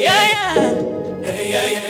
yeah, yeah. yeah.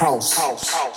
house. house.